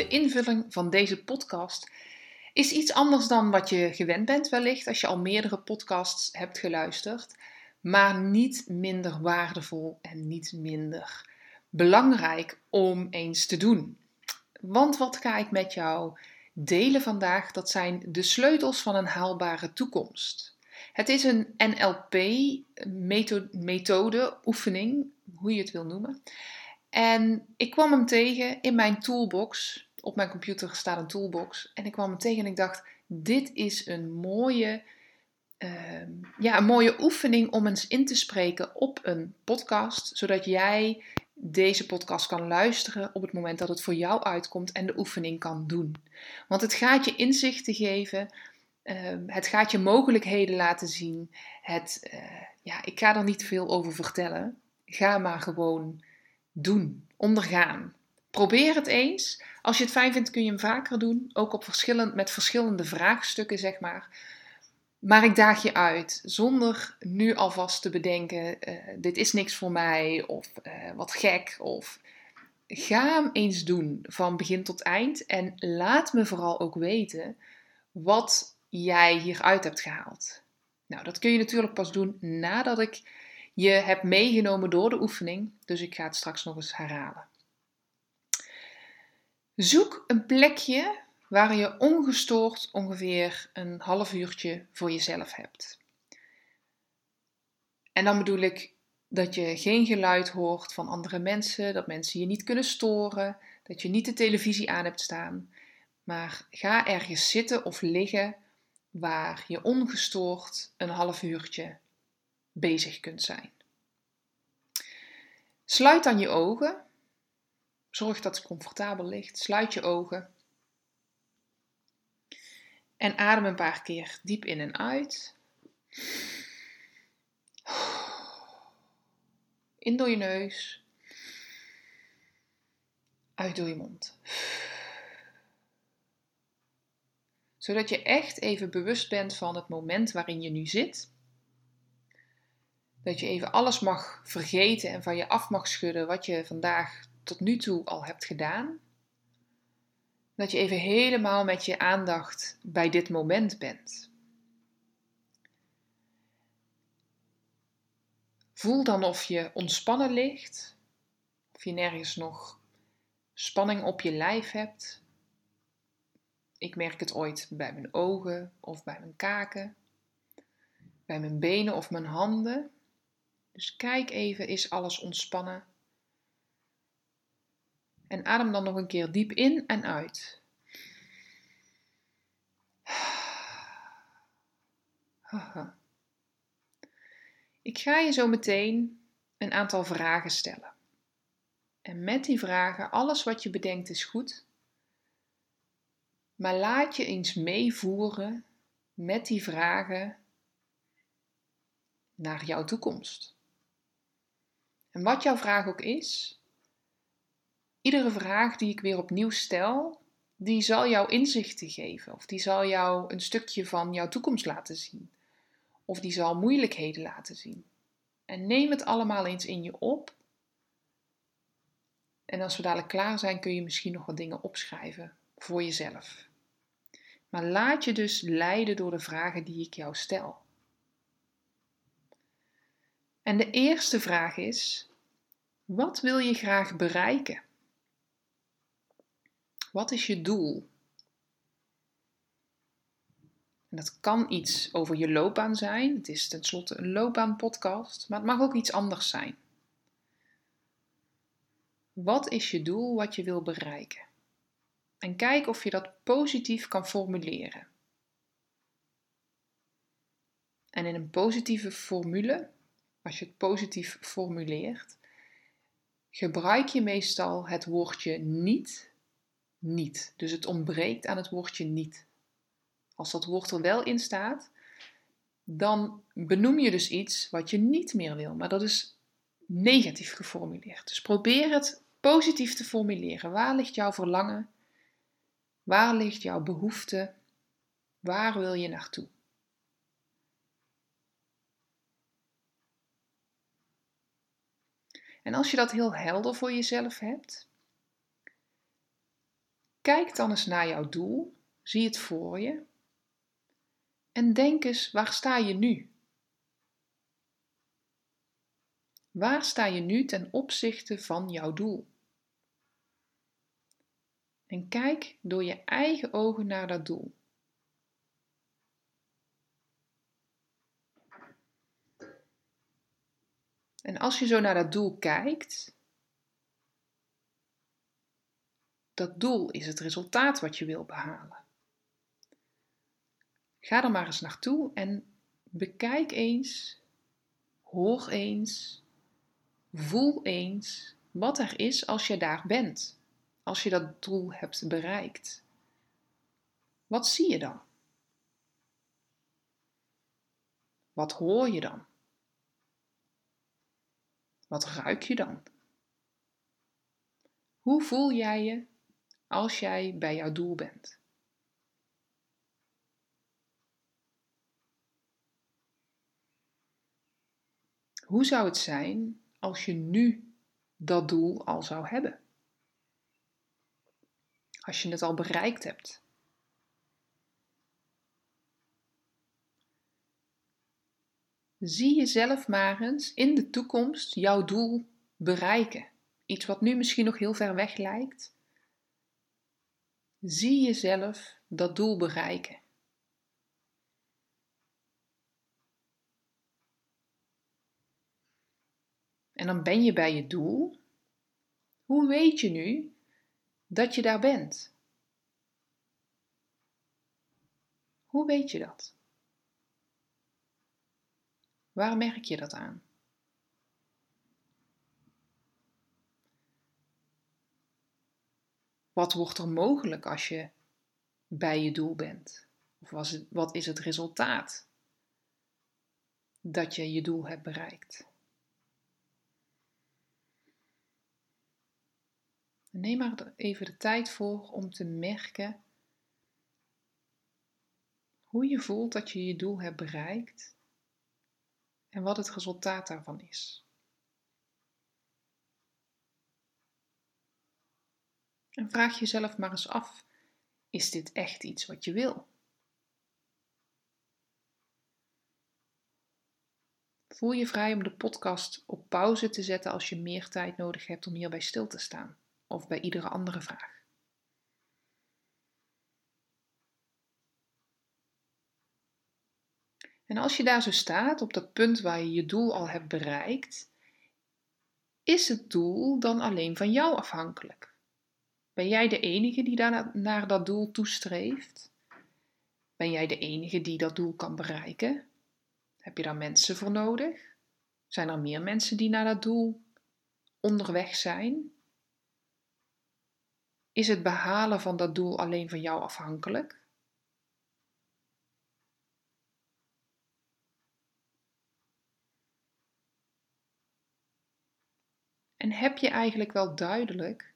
De invulling van deze podcast is iets anders dan wat je gewend bent wellicht als je al meerdere podcasts hebt geluisterd, maar niet minder waardevol en niet minder belangrijk om eens te doen. Want wat ga ik met jou delen vandaag? Dat zijn de sleutels van een haalbare toekomst. Het is een NLP-methode, oefening, hoe je het wil noemen. En ik kwam hem tegen in mijn toolbox. Op mijn computer staat een toolbox. En ik kwam hem tegen en ik dacht: dit is een mooie, ehm, ja, een mooie oefening om eens in te spreken op een podcast. Zodat jij deze podcast kan luisteren op het moment dat het voor jou uitkomt en de oefening kan doen. Want het gaat je inzichten geven. Ehm, het gaat je mogelijkheden laten zien. Het, uh, ja, ik ga er niet veel over vertellen. Ga maar gewoon doen, ondergaan. Probeer het eens. Als je het fijn vindt, kun je hem vaker doen. Ook op verschillend, met verschillende vraagstukken, zeg maar. Maar ik daag je uit, zonder nu alvast te bedenken: uh, dit is niks voor mij, of uh, wat gek. Of ga hem eens doen van begin tot eind. En laat me vooral ook weten wat jij hieruit hebt gehaald. Nou, dat kun je natuurlijk pas doen nadat ik je hebt meegenomen door de oefening. Dus ik ga het straks nog eens herhalen. Zoek een plekje waar je ongestoord ongeveer een half uurtje voor jezelf hebt. En dan bedoel ik dat je geen geluid hoort van andere mensen, dat mensen je niet kunnen storen, dat je niet de televisie aan hebt staan. Maar ga ergens zitten of liggen waar je ongestoord een half uurtje bezig kunt zijn. Sluit dan je ogen. Zorg dat het comfortabel ligt. Sluit je ogen. En adem een paar keer diep in en uit. In door je neus. Uit door je mond. Zodat je echt even bewust bent van het moment waarin je nu zit. Dat je even alles mag vergeten en van je af mag schudden wat je vandaag tot nu toe al hebt gedaan. Dat je even helemaal met je aandacht bij dit moment bent. Voel dan of je ontspannen ligt, of je nergens nog spanning op je lijf hebt. Ik merk het ooit bij mijn ogen of bij mijn kaken, bij mijn benen of mijn handen. Dus kijk even, is alles ontspannen? En adem dan nog een keer diep in en uit. Ik ga je zo meteen een aantal vragen stellen. En met die vragen, alles wat je bedenkt is goed. Maar laat je eens meevoeren met die vragen naar jouw toekomst. En wat jouw vraag ook is, iedere vraag die ik weer opnieuw stel, die zal jou inzichten geven. Of die zal jou een stukje van jouw toekomst laten zien. Of die zal moeilijkheden laten zien. En neem het allemaal eens in je op. En als we dadelijk klaar zijn, kun je misschien nog wat dingen opschrijven voor jezelf. Maar laat je dus leiden door de vragen die ik jou stel. En de eerste vraag is: wat wil je graag bereiken? Wat is je doel? Dat kan iets over je loopbaan zijn. Het is tenslotte een loopbaanpodcast, maar het mag ook iets anders zijn. Wat is je doel wat je wil bereiken? En kijk of je dat positief kan formuleren. En in een positieve formule als je het positief formuleert, gebruik je meestal het woordje niet, niet. Dus het ontbreekt aan het woordje niet. Als dat woord er wel in staat, dan benoem je dus iets wat je niet meer wil. Maar dat is negatief geformuleerd. Dus probeer het positief te formuleren. Waar ligt jouw verlangen? Waar ligt jouw behoefte? Waar wil je naartoe? En als je dat heel helder voor jezelf hebt, kijk dan eens naar jouw doel, zie het voor je en denk eens, waar sta je nu? Waar sta je nu ten opzichte van jouw doel? En kijk door je eigen ogen naar dat doel. En als je zo naar dat doel kijkt, dat doel is het resultaat wat je wil behalen. Ga er maar eens naartoe en bekijk eens, hoor eens, voel eens wat er is als je daar bent, als je dat doel hebt bereikt. Wat zie je dan? Wat hoor je dan? Wat ruik je dan? Hoe voel jij je als jij bij jouw doel bent? Hoe zou het zijn als je nu dat doel al zou hebben? Als je het al bereikt hebt? Zie jezelf maar eens in de toekomst jouw doel bereiken. Iets wat nu misschien nog heel ver weg lijkt. Zie jezelf dat doel bereiken. En dan ben je bij je doel. Hoe weet je nu dat je daar bent? Hoe weet je dat? Waar merk je dat aan? Wat wordt er mogelijk als je bij je doel bent? Of wat is het resultaat dat je je doel hebt bereikt? Neem maar even de tijd voor om te merken hoe je voelt dat je je doel hebt bereikt en wat het resultaat daarvan is. En vraag jezelf maar eens af: is dit echt iets wat je wil? Voel je vrij om de podcast op pauze te zetten als je meer tijd nodig hebt om hierbij stil te staan of bij iedere andere vraag. En als je daar zo staat, op dat punt waar je je doel al hebt bereikt, is het doel dan alleen van jou afhankelijk? Ben jij de enige die daar naar dat doel toestreeft? Ben jij de enige die dat doel kan bereiken? Heb je daar mensen voor nodig? Zijn er meer mensen die naar dat doel onderweg zijn? Is het behalen van dat doel alleen van jou afhankelijk? En heb je eigenlijk wel duidelijk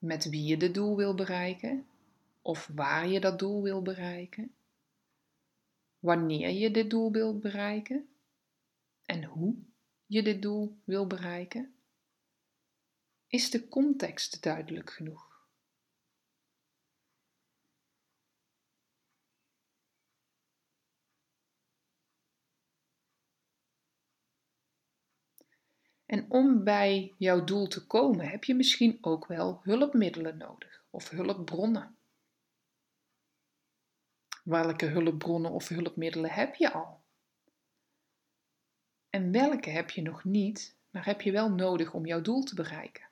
met wie je dit doel wil bereiken? Of waar je dat doel wil bereiken? Wanneer je dit doel wil bereiken? En hoe je dit doel wil bereiken? Is de context duidelijk genoeg? En om bij jouw doel te komen heb je misschien ook wel hulpmiddelen nodig of hulpbronnen. Welke hulpbronnen of hulpmiddelen heb je al? En welke heb je nog niet, maar heb je wel nodig om jouw doel te bereiken?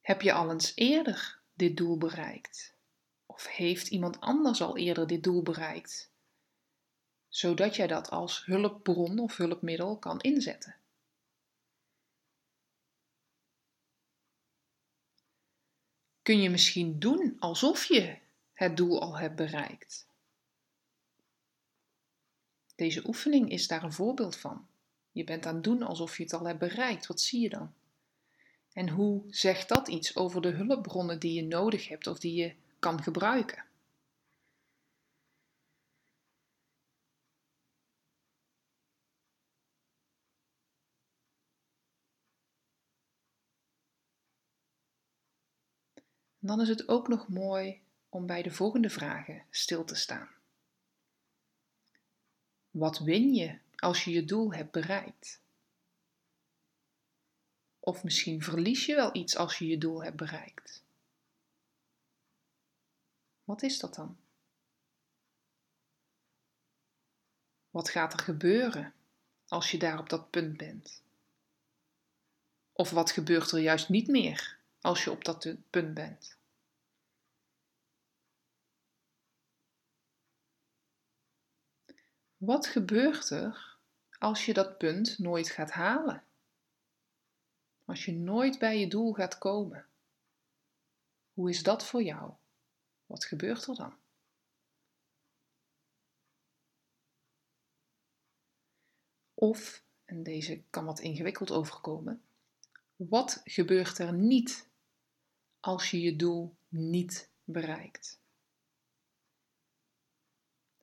Heb je al eens eerder dit doel bereikt? Of heeft iemand anders al eerder dit doel bereikt? Zodat jij dat als hulpbron of hulpmiddel kan inzetten. Kun je misschien doen alsof je het doel al hebt bereikt? Deze oefening is daar een voorbeeld van. Je bent aan het doen alsof je het al hebt bereikt. Wat zie je dan? En hoe zegt dat iets over de hulpbronnen die je nodig hebt of die je kan gebruiken? Dan is het ook nog mooi om bij de volgende vragen stil te staan. Wat win je als je je doel hebt bereikt? Of misschien verlies je wel iets als je je doel hebt bereikt. Wat is dat dan? Wat gaat er gebeuren als je daar op dat punt bent? Of wat gebeurt er juist niet meer als je op dat punt bent? Wat gebeurt er als je dat punt nooit gaat halen? Als je nooit bij je doel gaat komen? Hoe is dat voor jou? Wat gebeurt er dan? Of, en deze kan wat ingewikkeld overkomen, wat gebeurt er niet als je je doel niet bereikt?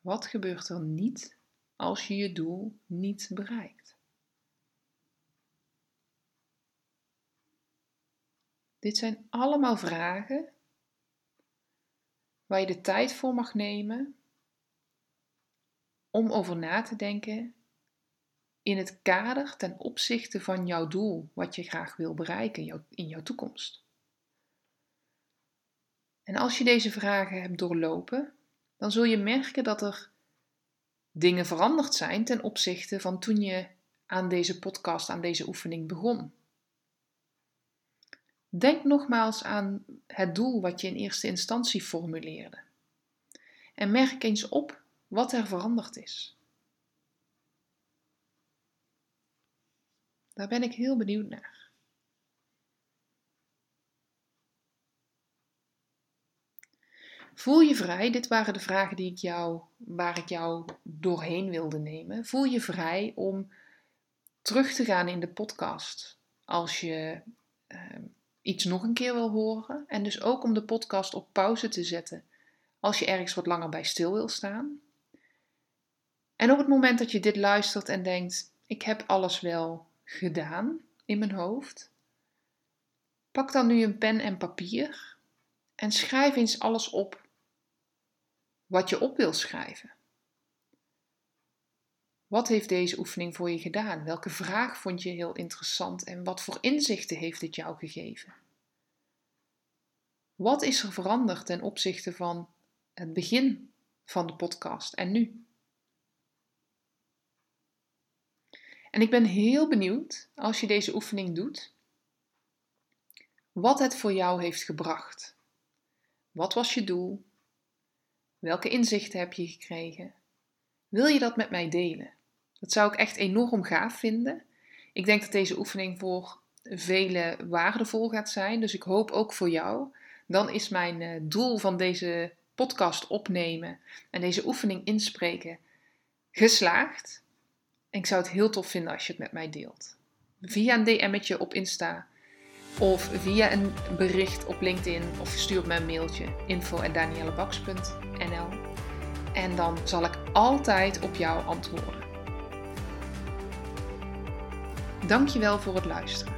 Wat gebeurt er niet als je je doel niet bereikt? Dit zijn allemaal vragen waar je de tijd voor mag nemen om over na te denken in het kader ten opzichte van jouw doel, wat je graag wil bereiken in jouw toekomst. En als je deze vragen hebt doorlopen, dan zul je merken dat er dingen veranderd zijn ten opzichte van toen je aan deze podcast, aan deze oefening begon. Denk nogmaals aan het doel wat je in eerste instantie formuleerde. En merk eens op wat er veranderd is. Daar ben ik heel benieuwd naar. Voel je vrij, dit waren de vragen die ik jou, waar ik jou doorheen wilde nemen. Voel je vrij om terug te gaan in de podcast als je uh, iets nog een keer wil horen. En dus ook om de podcast op pauze te zetten als je ergens wat langer bij stil wil staan. En op het moment dat je dit luistert en denkt: ik heb alles wel gedaan in mijn hoofd, pak dan nu een pen en papier en schrijf eens alles op wat je op wil schrijven. Wat heeft deze oefening voor je gedaan? Welke vraag vond je heel interessant en wat voor inzichten heeft het jou gegeven? Wat is er veranderd ten opzichte van het begin van de podcast en nu? En ik ben heel benieuwd als je deze oefening doet, wat het voor jou heeft gebracht. Wat was je doel? Welke inzichten heb je gekregen? Wil je dat met mij delen? Dat zou ik echt enorm gaaf vinden. Ik denk dat deze oefening voor velen waardevol gaat zijn, dus ik hoop ook voor jou. Dan is mijn eh, doel van deze podcast opnemen en deze oefening inspreken geslaagd. En ik zou het heel tof vinden als je het met mij deelt. Via een DM'tje op Insta of via een bericht op LinkedIn of stuur me een mailtje info.daniellebaks.nl en dan zal ik altijd op jou antwoorden. Dankjewel voor het luisteren.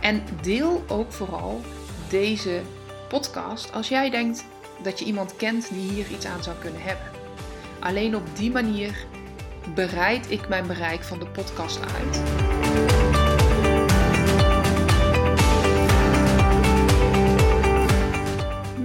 En deel ook vooral deze podcast als jij denkt dat je iemand kent die hier iets aan zou kunnen hebben. Alleen op die manier bereid ik mijn bereik van de podcast uit.